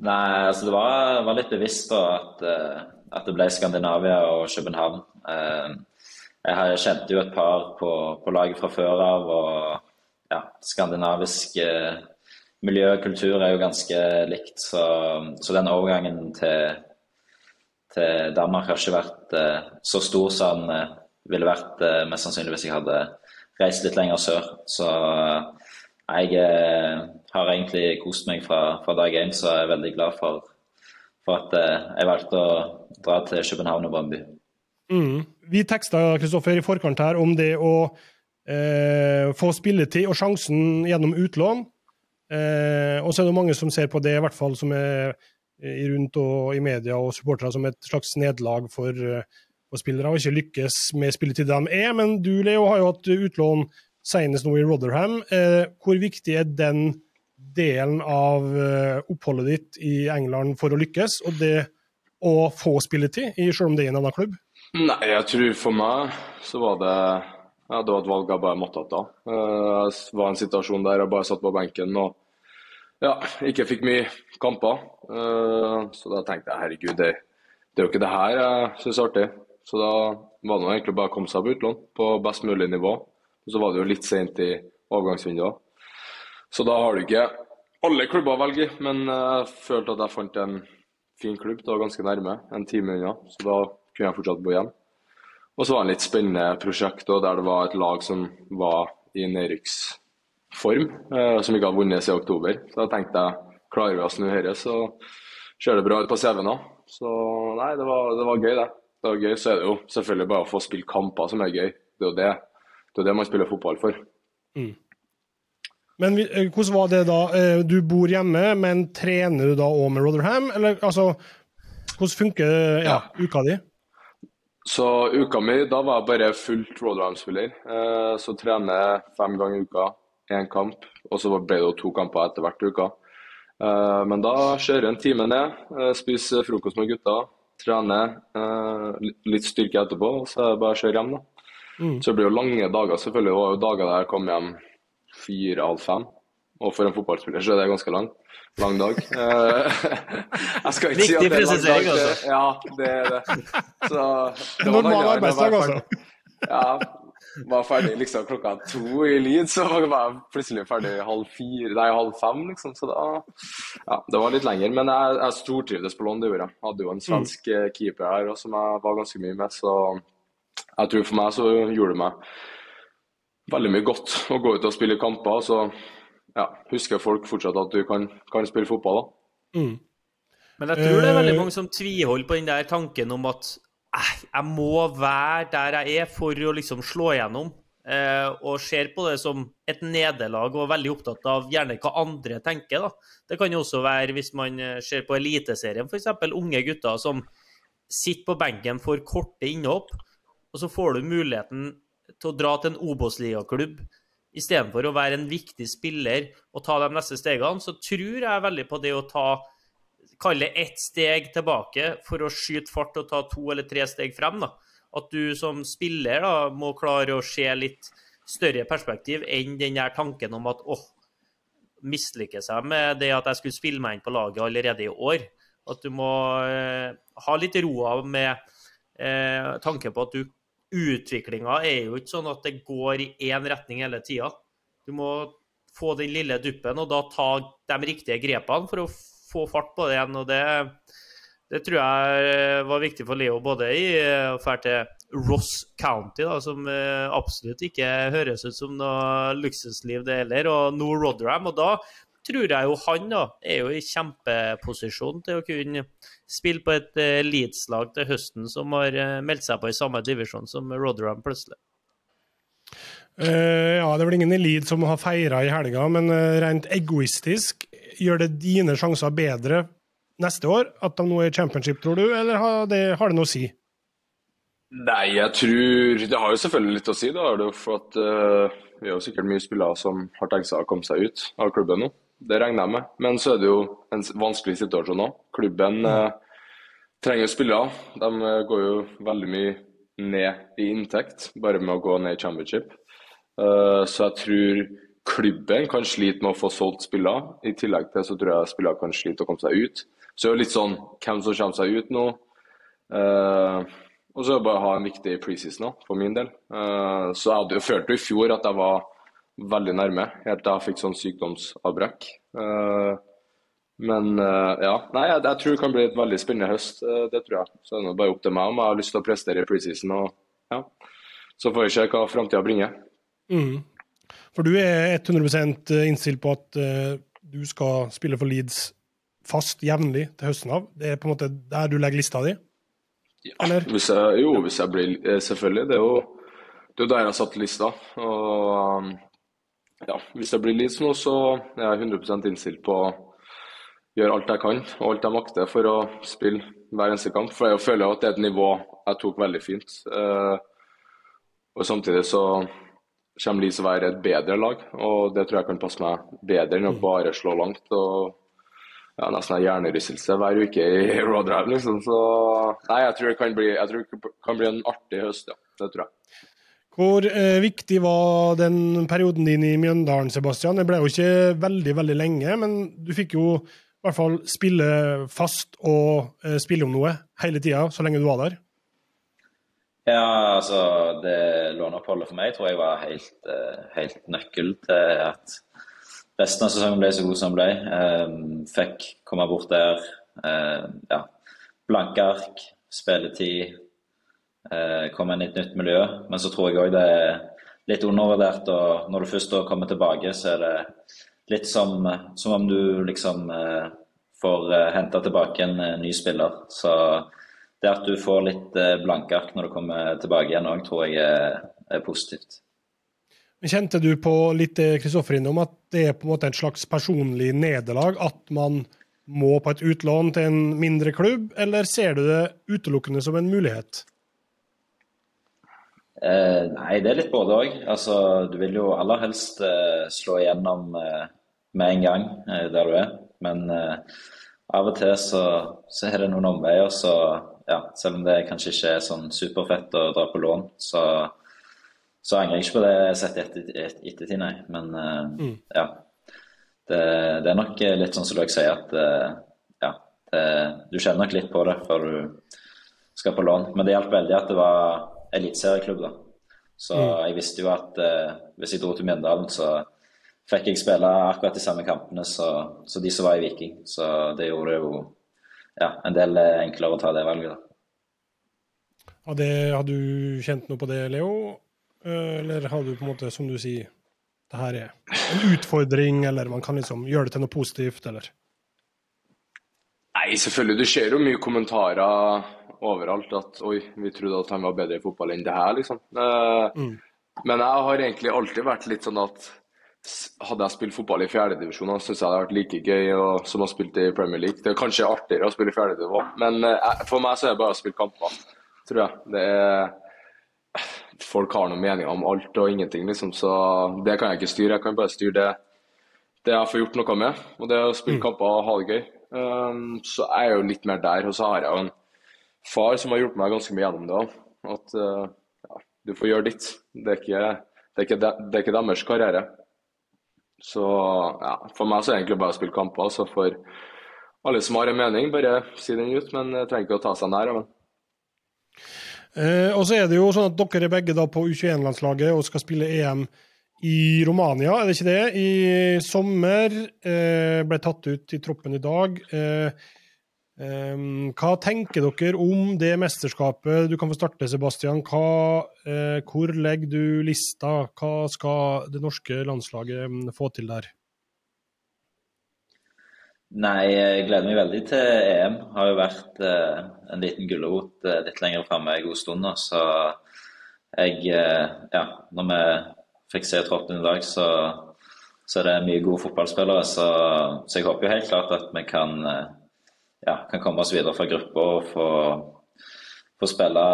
Nei, altså det var, var litt bevisst da at, eh, at, det ble Skandinavia og København. Eh, jeg kjente jo et par på, på laget fra før av, og ja, skandinavisk eh, miljø og kultur er jo ganske likt. Så, så den overgangen til, til Danmark har ikke vært uh, så stor som den uh, ville vært mest sannsynlig hvis jeg hadde reist litt lenger sør. Så jeg har egentlig kost meg fra, fra dag én, så jeg er veldig glad for, for at jeg valgte å dra til København og Brøndby. Mm. Vi teksta Kristoffer, i forkant her om det å få spilletid og sjansen gjennom utlån. og så er det mange som ser på det, i hvert fall som er rundt og i media og supportere som et slags nederlag for, eh, for, spillere, og ikke lykkes med spilletid de er. Men du, Leo, har jo hatt utlån senest nå i Rotherham. Eh, hvor viktig er den delen av eh, oppholdet ditt i England for å lykkes, og det å få spilletid, selv om det er en annen klubb? Nei, jeg tror for meg så var det Ja, det var et valg jeg bare måtte ta. Det var en situasjon der jeg bare satt på benken og ja, ikke fikk mye kamper. Uh, så da tenkte jeg herregud, det, det er jo ikke det her jeg syns er artig. Så da var det egentlig bare å komme seg på utlån på best mulig nivå. Og så var det jo litt sent i overgangsvinduet. Så da har du ikke alle klubber å velge i, men jeg følte at jeg fant en fin klubb. Det var ganske nærme, en time unna, så da kunne jeg fortsatt bo hjemme. Og så var det en litt spennende prosjekt der det var et lag som var i nedrykksform, eh, som ikke har vunnet siden oktober. Så da tenkte jeg klarer vi å snu dette, så ser det bra ut på CV-en òg. Så nei, det var, det var, gøy, det. Det var gøy. Så er det jo selvfølgelig bare å få spille kamper som er gøy. Det er jo det, det, er det man spiller fotball for. Mm. Men eh, hvordan var det da? Eh, du bor hjemme, men trener du da òg med Rotherham? Eller altså, hvordan funker ja, uka di? Så uka mi, da var jeg bare fullt Rotherham-spiller. Så trener jeg fem ganger i uka, én kamp. Og så ble det jo to kamper etter hvert uka. Men da kjører jeg en time ned, spiser frokost med gutta, trener, litt styrke etterpå, og så er det bare å kjøre hjem, da. Mm. Så det blir jo lange dager, selvfølgelig. Det var jo dager der jeg kom hjem fire-halv fem. Og for en fotballspiller så er det ganske lang, lang dag. Eh, jeg skal ikke si at det er lang dag. Altså. Ja, det er det. Så det var Normal arbeidsdag, altså. Ja. Var ferdig liksom klokka to i Lyd, så var jeg plutselig ferdig halv fire, nei, halv fem, liksom. Så da Ja, det var litt lenger. Men jeg, jeg stortrivdes på lån, det gjorde jeg. Hadde jo en svensk mm. keeper her som jeg var ganske mye med, så jeg tror for meg så gjorde det meg veldig mye godt å gå ut og spille kamper. Så ja, husker folk fortsatt at du kan, kan spille fotball. da. Mm. Men jeg tror det er veldig mange som tviholder på den der tanken om at jeg må være der jeg er for å liksom slå igjennom. Eh, og ser på det som et nederlag og er veldig opptatt av gjerne hva andre tenker. da. Det kan jo også være hvis man eh, ser på Eliteserien, f.eks. unge gutter som sitter på benken for korte innhopp, og så får du muligheten til å dra til en Obos-ligaklubb istedenfor å være en viktig spiller og ta de neste stegene, så tror jeg veldig på det å ta kalle ett steg tilbake for å skyte fart og ta to eller tre steg frem. da. At du som spiller da, må klare å se litt større perspektiv enn den der tanken om at åh, mislykkes jeg med det at jeg skulle spille meg inn på laget allerede i år. At du må eh, ha litt roa med eh, tanke på at du utviklinga er jo ikke sånn at det går i én retning hele tida. Du må få den lille duppen og da ta de riktige grepene for å få fart på det igjen. og det, det tror jeg var viktig for Leo, både i å dra til Ross County, da, som eh, absolutt ikke høres ut som noe luksusliv, det heller, og nå Rotherham. Og da tror jeg jo han da, er jo i kjempeposisjon til å kunne spille på et Leeds-lag til høsten som har meldt seg på i samme divisjon som Rotherham plutselig. Uh, ja, det er vel ingen i Leeds som har feira i helga, men rent egoistisk, gjør det dine sjanser bedre neste år at de nå er i championship, tror du, eller har det, har det noe å si? Nei, jeg tror Det har jo selvfølgelig litt å si. da, for at Vi har jo sikkert mye spillere som har tenkt seg å komme seg ut av klubben nå. Det regner jeg med. Men så er det jo en vanskelig situasjon òg. Klubben uh, trenger spillere. De eh, går jo veldig mye ned i inntekt bare med å gå ned i championship. Uh, så jeg tror klubben kan slite med å få solgt spillere. I tillegg til så tror jeg spillere kan slite å komme seg ut. Så det er jo litt sånn hvem som kommer seg ut nå. Uh, og så det bare ha en viktig preseason òg, for min del. Uh, så jeg hadde jo følt i fjor at jeg var veldig nærme, helt til jeg fikk sånn sykdomsavbrekk. Uh, men ja, nei, jeg, jeg, tror det kan bli et veldig spennende høst. Det tror jeg. Så det er bare opp til meg om jeg har lyst til å prestere i preseason. Og, ja. Så får vi se hva framtida bringer. Mm. For du er 100% innstilt på at du skal spille for Leeds fast jevnlig til høsten av? Det er på en måte der du legger lista di? Ja, hvis jeg, jo, hvis jeg blir Selvfølgelig. Det er jo, det er der jeg har satt lista. Og um, ja, hvis jeg blir Leeds nå, så er jeg 100% innstilt på å gjøre alt jeg kan og alt jeg makter for å spille hver eneste kamp. For jeg føler at det er et nivå jeg tok veldig fint. Eh, og Samtidig så kommer Leeds å være et bedre lag, og det tror jeg kan passe meg bedre enn å mm. bare slå langt. og ja, nesten en hjernerystelse hver uke i Roadride, liksom. Så nei, jeg tror det kan bli, jeg tror det kan bli en artig høst, ja. Det tror jeg. Hvor eh, viktig var den perioden din i Mjøndalen, Sebastian? Det ble jo ikke veldig, veldig lenge, men du fikk jo i hvert fall spille fast og eh, spille om noe hele tida, så lenge du var der. Ja, altså det låneoppholdet for meg tror jeg var helt, eh, helt nøkkel til at resten av sesongen ble så god som den ble. Eh, fikk komme bort der. Eh, ja, blanke ark, spilletid eh, komme inn i et nytt miljø. Men så tror jeg òg det er litt undervurdert. Og når du først kommer tilbake, så er det litt som, som om du liksom får henta tilbake en ny spiller. Så det at du får litt eh, blanke ark når du kommer tilbake igjen òg, tror jeg er, positivt. Kjente du på litt det Kristoffer innom, at det er på en måte en slags personlig nederlag? At man må på et utlån til en mindre klubb, eller ser du det utelukkende som en mulighet? Eh, nei, det er litt både òg. Altså, du vil jo aller helst eh, slå igjennom eh, med en gang eh, der du er. Men eh, av og til så, så, er det noen omveier. Så ja, selv om det kanskje ikke er sånn superfett å dra på lån, så, så angrer jeg ikke på det sett i etter, ettertid, nei. Men uh, mm. ja. Det, det, er nok litt sånn som dere sier, at ja, det, du kjenner nok litt på det før du skal på lån. Men det hjalp veldig at det var eliteserieklubb. da. Så mm. jeg visste jo at uh, hvis jeg dro til Mjøndalen, så fikk jeg spille akkurat de samme kampene som de som var i Viking. Så det gjorde det jo ja, en del enklere å ta det valget. da. Ja, det, har du kjent noe på det, Leo? Eh, eller har du på en måte, som du sier, det her er en utfordring, eller man kan liksom gjøre det til noe positivt, eller? Nei, selvfølgelig. Du ser jo mye kommentarer overalt at oi, vi trodde at han var bedre i fotball enn det her, liksom. Uh, mm. Men jeg har egentlig alltid vært litt sånn at hadde jeg spilt fotball i fjerdedivisjon, syns jeg det hadde vært like gøy og, som å spille i Premier League. Det er kanskje artigere å spille i fjerdedivisjon, men eh, for meg så er det bare å spille kamper, tror jeg. Det er Folk har noen meninger om alt og ingenting, liksom, så det kan jeg ikke styre. Jeg kan bare styre det, det jeg får gjort noe med, og det er å spille mm. kamper og ha det gøy. Um, så jeg er jo litt mer der. Og så har jeg jo en far som har hjulpet meg ganske mye gjennom det òg. At uh, ja, du får gjøre ditt. Det er ikke, det er ikke, de, det er ikke deres karriere. Så ja, for meg så er det egentlig bare å spille kamper. Så for alle som har en mening, bare si den ut. Men jeg trenger ikke å ta seg nær av den. Eh, og så er det jo sånn at dere er begge da på U21-landslaget og skal spille EM i Romania, er det ikke det? I sommer eh, ble tatt ut i troppen i dag. Eh, hva tenker dere om det mesterskapet? Du kan få starte, Sebastian. Hva, uh, hvor legger du lista? Hva skal det norske landslaget um, få til der? Nei, jeg gleder meg veldig til EM. Har jo vært uh, en liten gulrot uh, litt lenger framme en god stund. Så jeg Ja, når vi fikk se troppen i dag, så, så er det mye gode fotballspillere. Så, så jeg håper jo helt klart at vi kan ja, kan komme oss videre fra gruppa og få, få spille,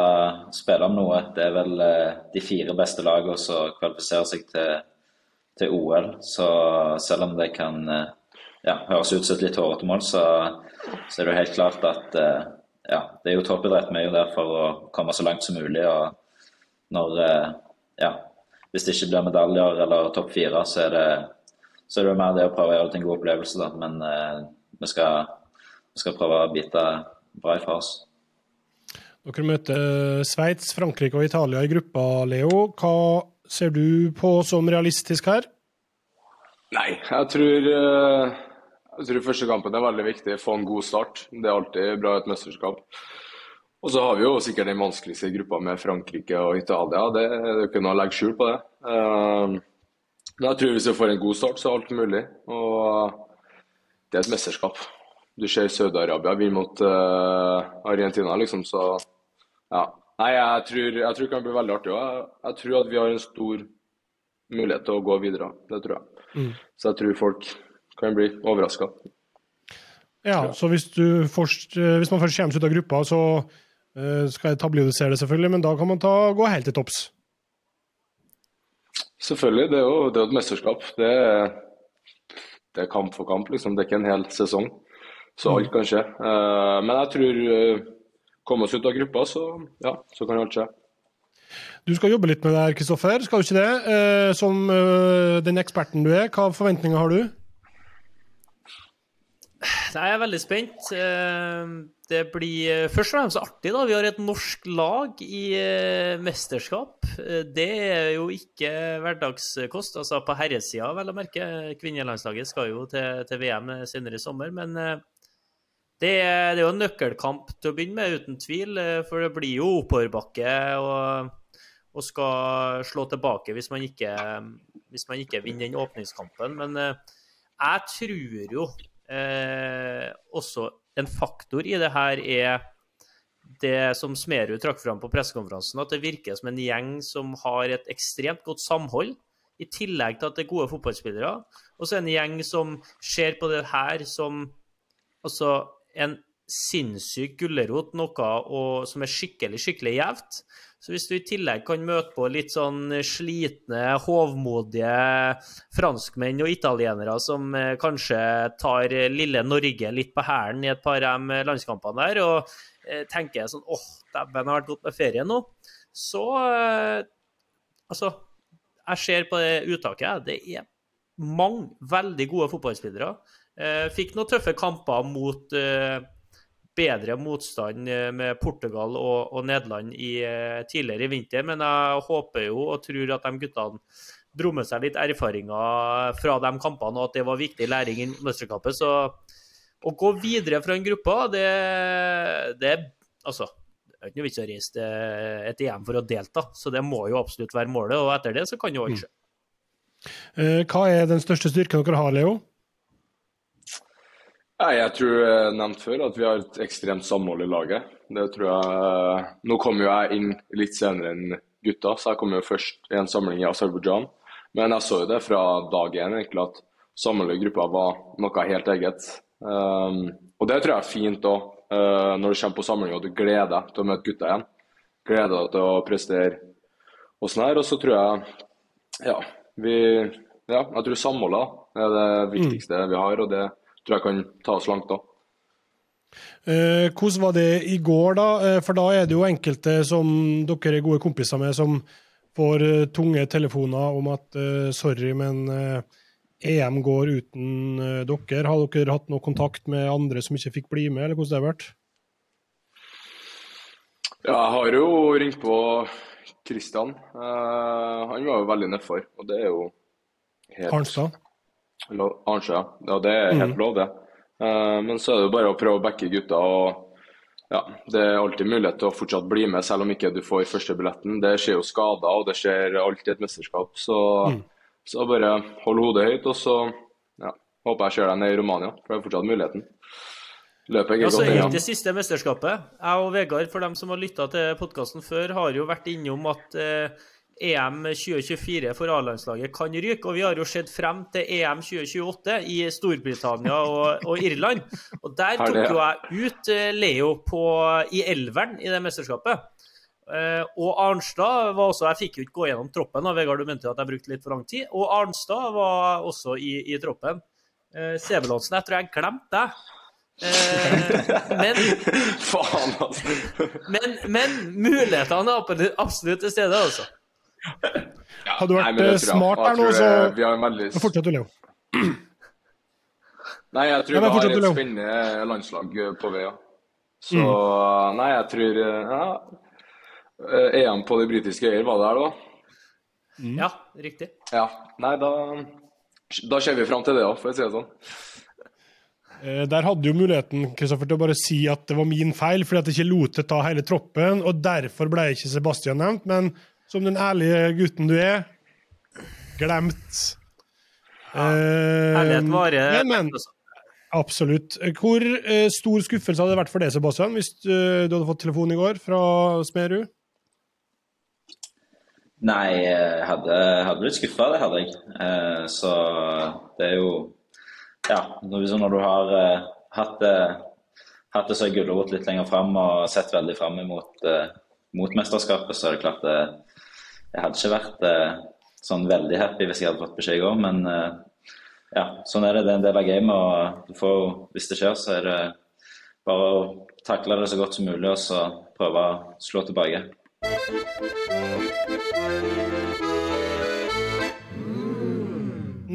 spille, om noe. Det er vel eh, de fire beste lagene som kvalifiserer seg til, til, OL. Så selv om det kan eh, ja, høres ut som et litt hårete mål, så, så, er det jo helt klart at eh, ja, det er jo toppidrett. Vi er jo der for å komme så langt som mulig. og når ja, Hvis det ikke blir medaljer eller topp fire, så er det så er det mer det å prøve å gjøre det til en god opplevelse. Da. Men vi skal skal prøve å bite bra ifra oss. Dere møter Sveits, Frankrike og Italia i gruppa, Leo. Hva ser du på som realistisk her? Nei, jeg tror, eh, jeg tror første kampen er veldig viktig. Få en god start. Det er alltid bra i et mesterskap. Og så har vi jo sikkert den vanskeligste gruppa med Frankrike og Italia. Det, det er ikke noe å legge skjul på det. Eh, men jeg tror hvis vi får en god start, så er alt mulig. Og det er et mesterskap du ser Saudi-Arabia vinne mot uh, Argentina, liksom, så ja. Nei, jeg tror, jeg tror det kan bli veldig artig. Jeg, jeg, tror at vi har en stor mulighet til å gå videre. Det tror jeg. Mm. Så jeg tror folk kan bli overraska. Ja, så hvis, først, eh, hvis, man først kommer seg ut av gruppa, så uh, skal jeg tabloidisere det, selvfølgelig, men da kan man ta, gå helt til topps? Selvfølgelig. Det er jo det er et mesterskap. Det er, det er kamp for kamp, liksom. Det er ikke en hel sesong. Så alt kan skje. Uh, men jeg tror uh, komme oss ut av gruppa, så, ja, så kan alt skje. Du skal jobbe litt med det her, Kristoffer, skal du ikke det? Eh, som eh, den eksperten du er, hva forventninger har du? Jeg er veldig spent. Eh, det blir eh, først og fremst artig. da. Vi har et norsk lag i eh, mesterskap. Det er jo ikke hverdagskost. Altså på herresida, vel å merke. Kvinnelandslaget skal jo til, til, VM senere i sommer. Men det er, det er, jo en nøkkelkamp til å begynne med, uten tvil. For det blir jo oppoverbakke og, og skal slå tilbake hvis man ikke, hvis man ikke vinner den åpningskampen. Men jeg tror jo eh, også en faktor i det her er det som Smerud trakk fram på pressekonferansen, at det virker som en gjeng som har et ekstremt godt samhold, i tillegg til at det er gode fotballspillere. Og så en gjeng som ser på det her som altså en sinnssyk gulrot, noe og, som er skikkelig, skikkelig gjevt. Så hvis du i tillegg kan møte på litt sånn slitne, hovmodige franskmenn og italienere som eh, kanskje tar lille Norge litt på hælen i et par av de landskampene der, og eh, tenker sånn åh, dæven, har vært godt med ferie nå, så eh, Altså, jeg ser på det uttaket, det er mange veldig gode fotballspillere. Fikk noen tøffe kamper mot bedre motstand eh, med Portugal og, og Nederland i, eh, tidligere i vinter. Men jeg håper jo og tror at de guttene dro seg litt erfaringer fra de kampene, og at det var viktig læring i mesterskapet. Så å gå videre fra en gruppe, det, det altså, det er ikke noe vits å reise til et EM for å delta, så det må jo absolutt være målet. Og etter det så kan jo alt skje. Mm. Hva er den største styrken dere har, Leo? Nei, Jeg tror jeg nevnte før at vi har et ekstremt samhold i laget. Det tror jeg Nå kom jo jeg inn litt senere enn gutta, så jeg kom jo først i en samling i Aserbajdsjan. Men jeg så jo det fra dag én egentlig at samholdet i gruppa var noe helt eget. Um, og det tror jeg er fint òg, uh, eh, når du kommer på samling og du gleder deg til å møte gutta igjen. Gleder deg til å prestere og sånn her. Og så tror jeg ja, vi Ja, jeg tror samholdet er det viktigste vi har. og det tror jeg kan ta oss langt da. Eh, hvordan var det i går, da? Eh, for da er det jo enkelte som dere er gode kompiser med, som får uh, tunge telefoner om at uh, sorry, men uh, EM går uten dere. Har dere hatt noe kontakt med andre som ikke fikk bli med, eller hvordan det har vært? Ja, jeg har jo ringt på Kristian. han var jo veldig nedfor, og det er jo helt Arnstad? Arnskjø, ja. Det er helt mm. lov, det. Uh, men så er det jo bare å prøve å backe gutta. og ja, Det er alltid mulighet til å fortsatt bli med, selv om ikke du får førstebilletten. Det skjer jo skader, og det skjer alltid et mesterskap. Så, mm. så bare hold hodet høyt, og så ja, håper jeg ser deg ned i Romania. For det er fortsatt muligheten. Løpet altså, godt. Ja. Det siste mesterskapet, jeg og Vegard, for dem som har lytta til podkasten før, har jo vært innom at eh, EM 2024 for A-landslaget kan ryke. Og vi har jo sett frem til EM 2028 i Storbritannia og, og Irland. Og der tok jo jeg ut eh, Leo på, i elveren i det mesterskapet. Uh, og Arnstad var også Jeg fikk jo ikke gå gjennom troppen, og Vegard, du mente at jeg brukte litt for lang tid. Og Arnstad var også i, i troppen. Uh, Sebulonsen, jeg tror jeg glemte deg. Uh, men, altså. men, men mulighetene er absolutt til stede, altså. Hadde du vært Nei, eh, smart her nå, så vi har veldig... Fortsett du, Leo. Nei, jeg tror nei, vi har et spennende landslag eh, på vei. Ja. Så mm. Nei, jeg tror ja, EM på de britiske øyer var det her, da? Mm. Ja, riktig. Ja. Nei, da, da ser vi fram til det òg, for å si det sånn. Eh, der hadde jo muligheten Kristoffer, til å bare si at det var min feil, fordi at jeg ikke lot det ta hele troppen, og derfor ble ikke Sebastian nevnt. Men som den ærlige gutten du er, glemt. Ja, ærlighet varer. Men, men, absolutt. Hvor uh, stor skuffelse hadde det vært for deg, Sebastian, hvis du, du hadde fått telefon i går fra Smerud? Nei, jeg hadde, hadde blitt skuffa, det hadde jeg. Eh, så det er jo Ja, når du har eh, hatt, hatt det som gulrot litt lenger fram og sett veldig fram mot, mot mesterskapet, så er det klart det jeg hadde ikke vært eh, sånn veldig happy hvis jeg hadde fått beskjed i går, men eh, ja, sånn er det. Det er en del av gamet. og får, Hvis det skjer, så er det bare å takle det så godt som mulig og så prøve å slå tilbake.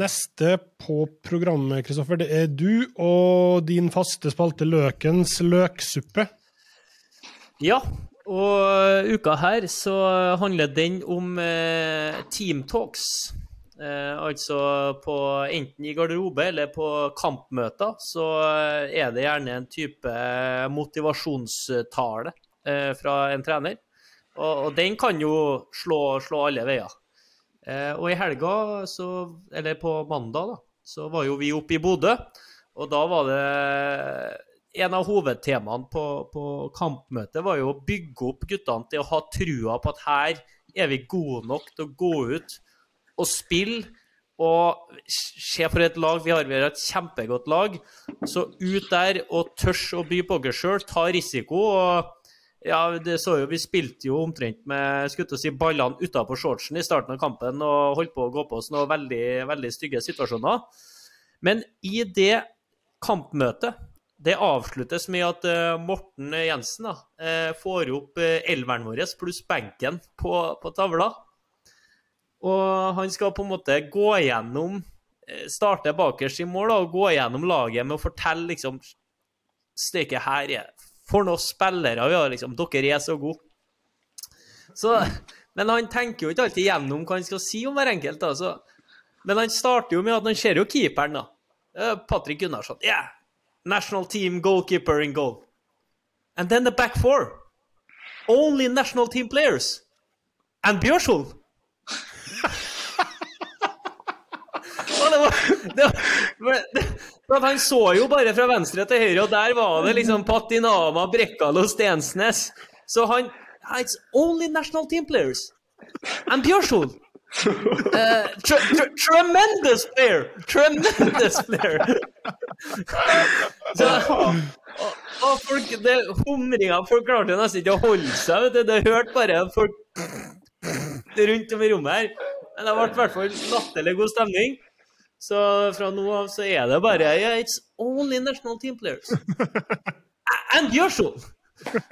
Neste på programmet, Kristoffer, det er du og din faste spalte Løkens løksuppe. Ja, og uka her så handler den om eh, Team Talks. Eh, altså på enten i garderobe eller på kampmøter, så eh, er det gjerne en type motivasjonstale eh, fra en trener. Og, og den kan jo slå, slå alle veier. Eh, og i helga, så, eller på mandag, da, så var jo vi oppe i Bodø. Og da var det En av hovedtemaene på, på kampmøtet var jo å bygge opp guttene til å ha trua på at her er vi gode nok til å gå ut og spille. Og se for et lag vi har. Vi har et kjempegodt lag. Så ut der og tørs å by på dere sjøl, ta risiko. og ja, det så jo, Vi spilte jo omtrent med skulle si, ballene utapå shortsen i starten av kampen og holdt på å gå på oss noen veldig, veldig stygge situasjoner. Men i det kampmøtet det avsluttes med at uh, Morten Jensen da, uh, får opp uh, elveren vår pluss benken på, på, tavla. Og han skal på en måte gå gjennom Starte bakerst i mål da, og gå gjennom laget med å fortelle liksom Steike, her er for noen spillere vi har, liksom. Dere er så gode. Så, men han tenker jo ikke alltid gjennom hva han skal si om hver enkelt. Da, så. Men han starter jo med at han ser jo keeperen, da. Patrick Gunnarsson. Yeah! National team goalkeeper in goal. And then the back four. Only national team players. And det, han så jo bare fra venstre til høyre, og der var det liksom Patinama, Brekkalo, Stensnes. Så han It's only national team players. And Bjørsol. Uh, tre tre tremendous player! Tremendous player! Så, og, og folk, det Humringa Folk klarte nesten ikke å holde seg. vet du, Det hørte bare folk rundt om i rommet her. Men det ble i hvert fall latterlig god stemning. Så fra nå av så er det bare yeah, It's only national team players. And Bjørsol!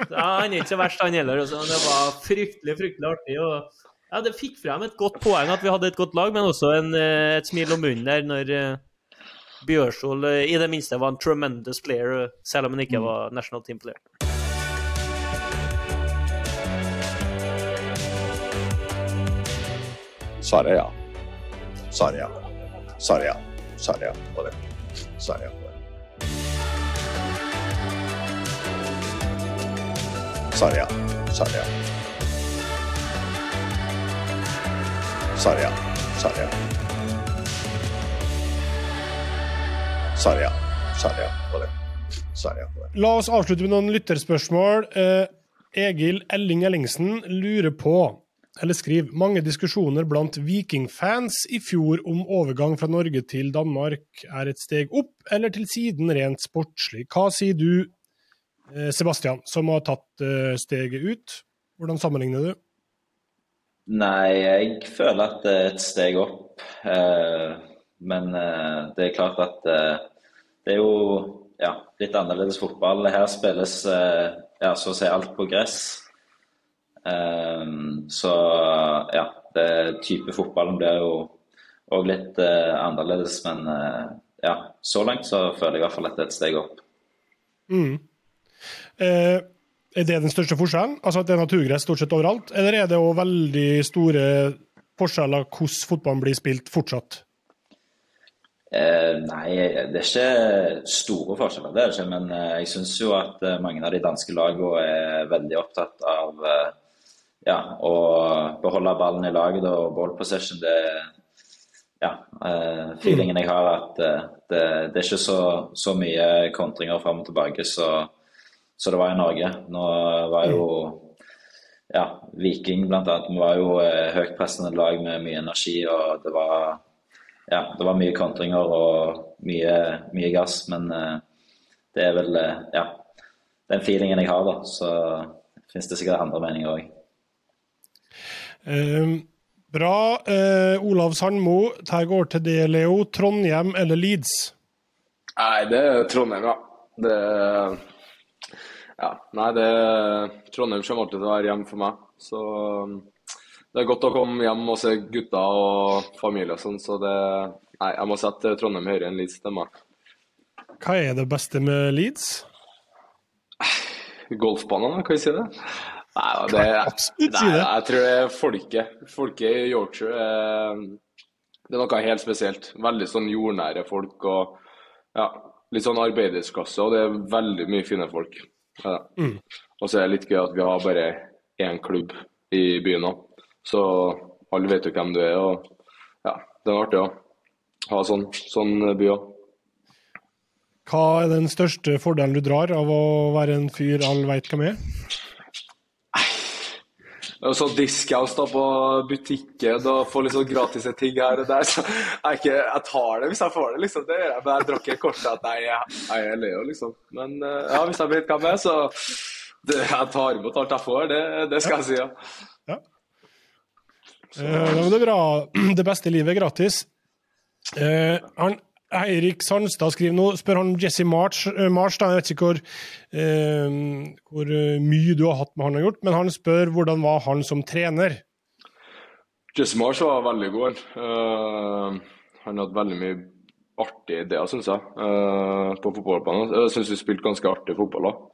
Han er ikke så verst, han heller. Også. Det var fryktelig, fryktelig artig. Og, ja, Det fikk frem et godt poeng at vi hadde et godt lag, men også en, eh, et smil om munnen der når uh, Bjørsol uh, i det minste var en tremendous player, selv om han ikke var national team player. Svaret ja. Svaret ja. Svaret ja. Svaret ja på det. Svaret ja på det. Svaret ja. Svaret ja. Sarja. Sarja. Sarja Svaret ja. Svaret ja på det. Svaret på det. La oss avslutte med noen lytterspørsmål. Eh, Egil Elling Ellingsen lurer på eller skriv mange diskusjoner blant vikingfans i fjor om overgang fra Norge til Danmark er et steg opp eller til siden rent sportslig. Hva sier du, eh, Sebastian, som har tatt eh, steget ut? Hvordan sammenligner du? Nei, jeg føler at det er et steg opp. Eh, men det er klart at det er jo ja, litt annerledes fotball. Her spilles ja, så å si alt på gress. Så ja, det type fotballen blir jo òg litt annerledes. Men ja, så langt så føler jeg i hvert fall at det er et steg opp. Mm. Uh, er det den største forskjellen? Altså at det er naturgress stort sett overalt? Eller er det òg veldig store forskjeller hvordan fotballen blir spilt fortsatt? Eh, nei, det er ikke store forskjeller, det er det ikke. Men jeg syns jo at mange av de danske lagene er veldig opptatt av ja, å beholde ballen i laget og ball possession, det ja, feelingen jeg har at det, det, er ikke så, så mye kontringer fram og tilbake så, så, det var i Norge. Nå var jo ja, Viking bl.a. var jo uh, høytpressende lag med mye energi, og det var, ja, det var mye kontringer og mye, mye gass. Men det er vel ja, den feelingen jeg har, da. Så finnes det sikkert andre meninger òg. Uh, bra. Uh, Olav Sandmo, dette går til deg, Leo. Trondheim eller Leeds? Nei, det er Trondheim, ja. Det, ja, nei, det Trondheim kommer alltid til å være hjem for meg. Så det er godt å komme hjem og se gutta og familie og sånn, så det Nei, jeg må sette Trondheim høyere enn Leeds til meg. Hva er det beste med Leeds? Golfbanene, kan vi si det? Nei, det, si nei, jeg tror det er folket. Folket i Yorkshire er, det er noe helt spesielt. Veldig sånn jordnære folk og ja, litt sånn arbeidersklasse, og det er veldig mye fine folk. Ja. Mm. Og så er det litt gøy at vi har bare én klubb i byen òg, så alle vet jo hvem du er. og ja, Det er artig å ha sånn, sånn by òg. Hva er den største fordelen du drar av å være en fyr alle veit hvem er? Og så discount da på butikken og få sånn gratis ting her og der. Så jeg, ikke, jeg tar det hvis jeg får det, liksom. Det gjør jeg. Men jeg drakk ikke kortet at jeg, jeg er Leo, liksom. Men eh, ja, hvis jeg blir hva er, så det, Jeg tar imot alt jeg får, det, det skal jeg si, ja. Eh, ja, men det er bra. Det beste livet er gratis. Eh, han, Eirik Sandstad skriver nå, spør han Jesse March, eh, March da, jeg vet ikke hvor, eh, hvor eh, mye du har hatt med han å gjort, men han spør hvordan var han som trener? Jesse March var veldig god. Eh, han hadde veldig mye artige ideer, syns jeg, uh, på fotballbanen. Jeg syns vi spilte ganske artig fotball òg.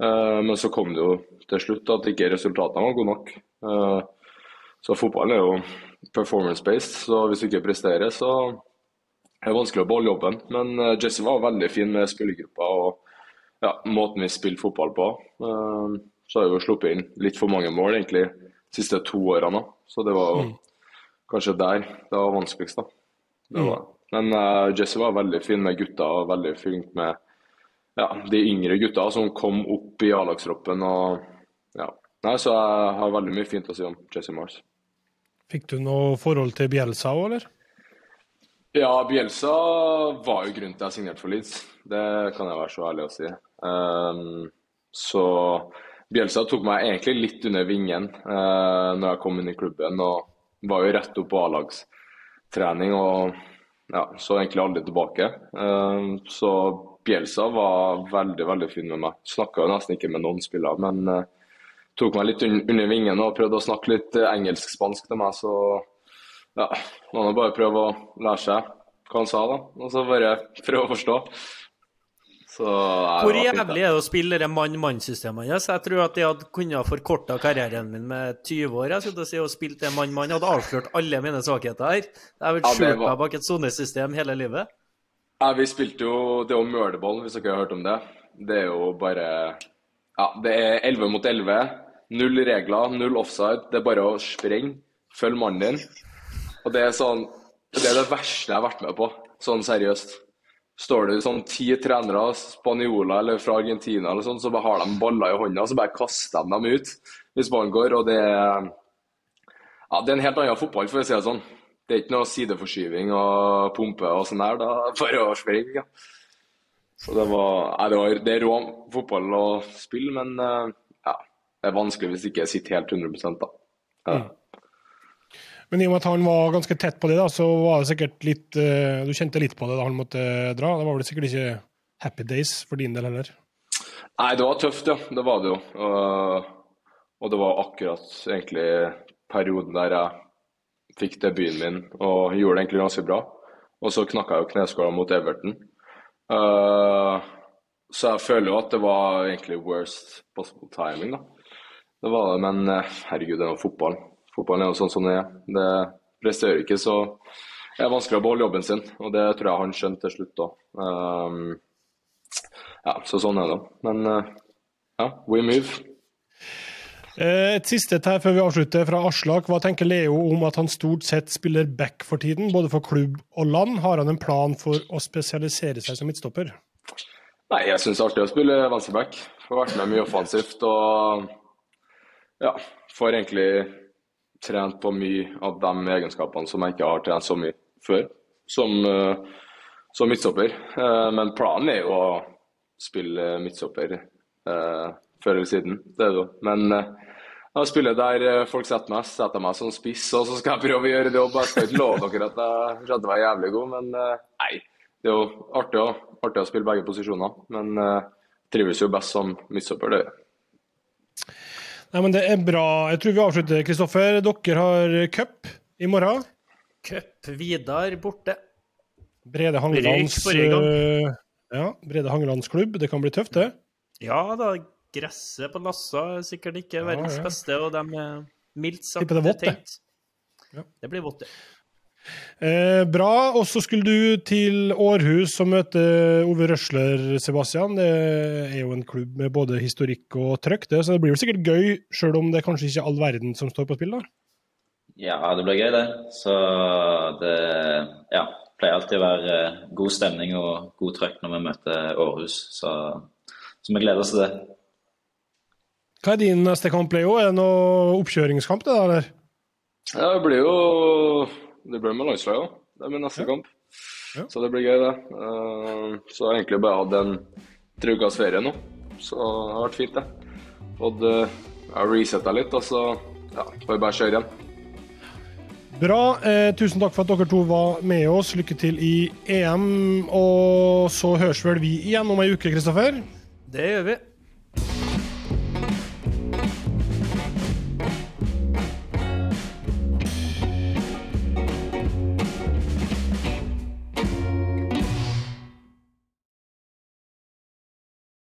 men så kom det jo til slutt at ikke resultatene var gode nok. Så fotballen er jo performance-based, så hvis du ikke presterer, så det er vanskelig å beholde jobben. Men eh, Jesse var veldig fin med spillergruppa og ja, måten vi spiller fotball på. Eh, så har vi sluppet inn litt for mange mål egentlig de siste to årene. Så det var jo kanskje der det var vanskeligst. da. Det var. Men uh, Jesse var veldig fin med gutta og veldig flink med ja, de yngre gutta som kom opp i A-lagstroppen. ja. Nei, Så jeg har veldig mye fint å si om Jesse Mars. Fikk du noe forhold til Bjelsa òg, eller? Ja, Bjelsa var jo grunnen til at jeg signerte for Leeds. Det kan jeg være så ærlig å si. Um, så Bjelsa tok meg egentlig litt under vingen uh, når jeg kom inn i klubben. Og var jo rett opp på A-lagstrening og ja, så egentlig aldri tilbake. Um, så Bjelsa var veldig veldig fin med meg. Snakka nesten ikke med noen spillere, men uh, tok meg litt un under vingen og prøvde å snakke litt engelsk-spansk til meg. så ja, man må bare prøve å lære seg hva han sa, da. Og så bare prøve å forstå. Så, nei, Hvor jævlig er det å spille det mann-mann-systemet hans? Jeg tror at jeg hadde kunnet forkorta karrieren min med 20 år. Jeg skulle si å spilt det mann-mann. Hadde avslørt alle mine svakheter her. Jeg har Ja, skjult meg bak et sonesystem hele livet. Ja, vi spilte jo Det jo møleball, hvis dere har hørt om det. Det er jo bare Ja, det er 11 mot 11. Null regler, null offside. Det er bare å sprenge. Følg mannen din. Og det er sånn Det er det verste jeg har vært med på. Sånn seriøst. Står det sånn ti trenere, spanjoler eller fra Argentina eller sånn, så bare har de baller i hånda, så bare kaster de dem ut hvis ballen går. Og det er Ja, det er en helt annen fotball, for å si det sånn. Det er ikke noe sideforskyving og pumpe og sånn der. Da bare å springe. Ja. Så det var Nei, det, var, det er rå fotball å spille, men eh, ja, det er vanskelig hvis ikke jeg sitter helt 100 da. Ja. Men i og med at han var ganske tett på det, da, så var det sikkert litt eh, Du kjente litt på det da han måtte dra? Det var vel sikkert ikke happy days for din del heller? Nei, det var tøft, ja. Det var det jo. Og, og det var akkurat egentlig perioden der jeg fikk debuten min og gjorde det egentlig ganske bra. Og så knakk jeg jo kneskåla mot Everton. Uh, så jeg føler jo at det var egentlig worst possible timing, da. Det var det, men eh, herregud, det er jo fotball. Fotballen er jo sånn som det er. Det presterer ikke, så det er vanskelig å beholde jobben sin. Og det tror jeg han skjønte til slutt òg. ja, så sånn er det. Men uh, ja, we move. Eh, Et siste her før vi avslutter, fra Aslak. Hva tenker Leo om at han stort sett spiller back for tiden, både for klubb og land? Har han en plan for å spesialisere seg som midtstopper? Nei, jeg syns det er artig å spille venstreback. Får vært med mye offensivt og ja, får egentlig trent på mye av de egenskapene som jeg ikke har trent så mye før, som, eh, som midtstopper. Eh, men planen er jo å spille midtstopper eh, før eller siden, det er det jo. Men jeg spiller der folk setter meg, setter meg som spiss, og så skal jeg prøve å gjøre det jobb. Jeg skal ikke love dere at jeg kommer meg jævlig god, men nei. Det er jo artig å, artig å spille begge posisjoner, men trives jo best som midtstopper, det gjør jeg. Nei, men Det er bra. Jeg tror vi avslutter, Kristoffer. Dere har cup i morgen. Cup Vidar borte. Brede Hangelands eh, Ja, Brede Hangelands klubb. Det kan bli tøft, det. Ja da, gresset på Lassa er sikkert ikke verdens ja. beste, og de er mildt sagt det vått, det. Ja. Det blir vått, det. Eh, bra. Og så skulle du til Århus og møte Ove Røsler, Sebastian. Det er jo en klubb med både historikk og trøkk, det, så det blir jo sikkert gøy, sjøl om det kanskje ikke er all verden som står på spill. da. Ja, det blir gøy, det. Så det ja, pleier alltid å være eh, god stemning og god trøkk når vi møter Århus. Så, så vi gleder oss til det. Hva er din neste kamp, Leo? Er det noe oppkjøringskamp, det da, eller? Ja, det blir jo Det blir med landslaget òg. Det er min neste Ja. kamp. Ja. Så det blir gøy, det. Uh, Så jeg har egentlig bare hatt en tre ukers ferie nå. Så det har vært fint, det. Fått uh, resetta litt, og så ja, får vi bare kjøre igjen. Bra. Eh, tusen takk for at dere to var med oss. Lykke til i EM. Og så høres vel vi igjen om ei uke, Kristoffer? Det gjør vi.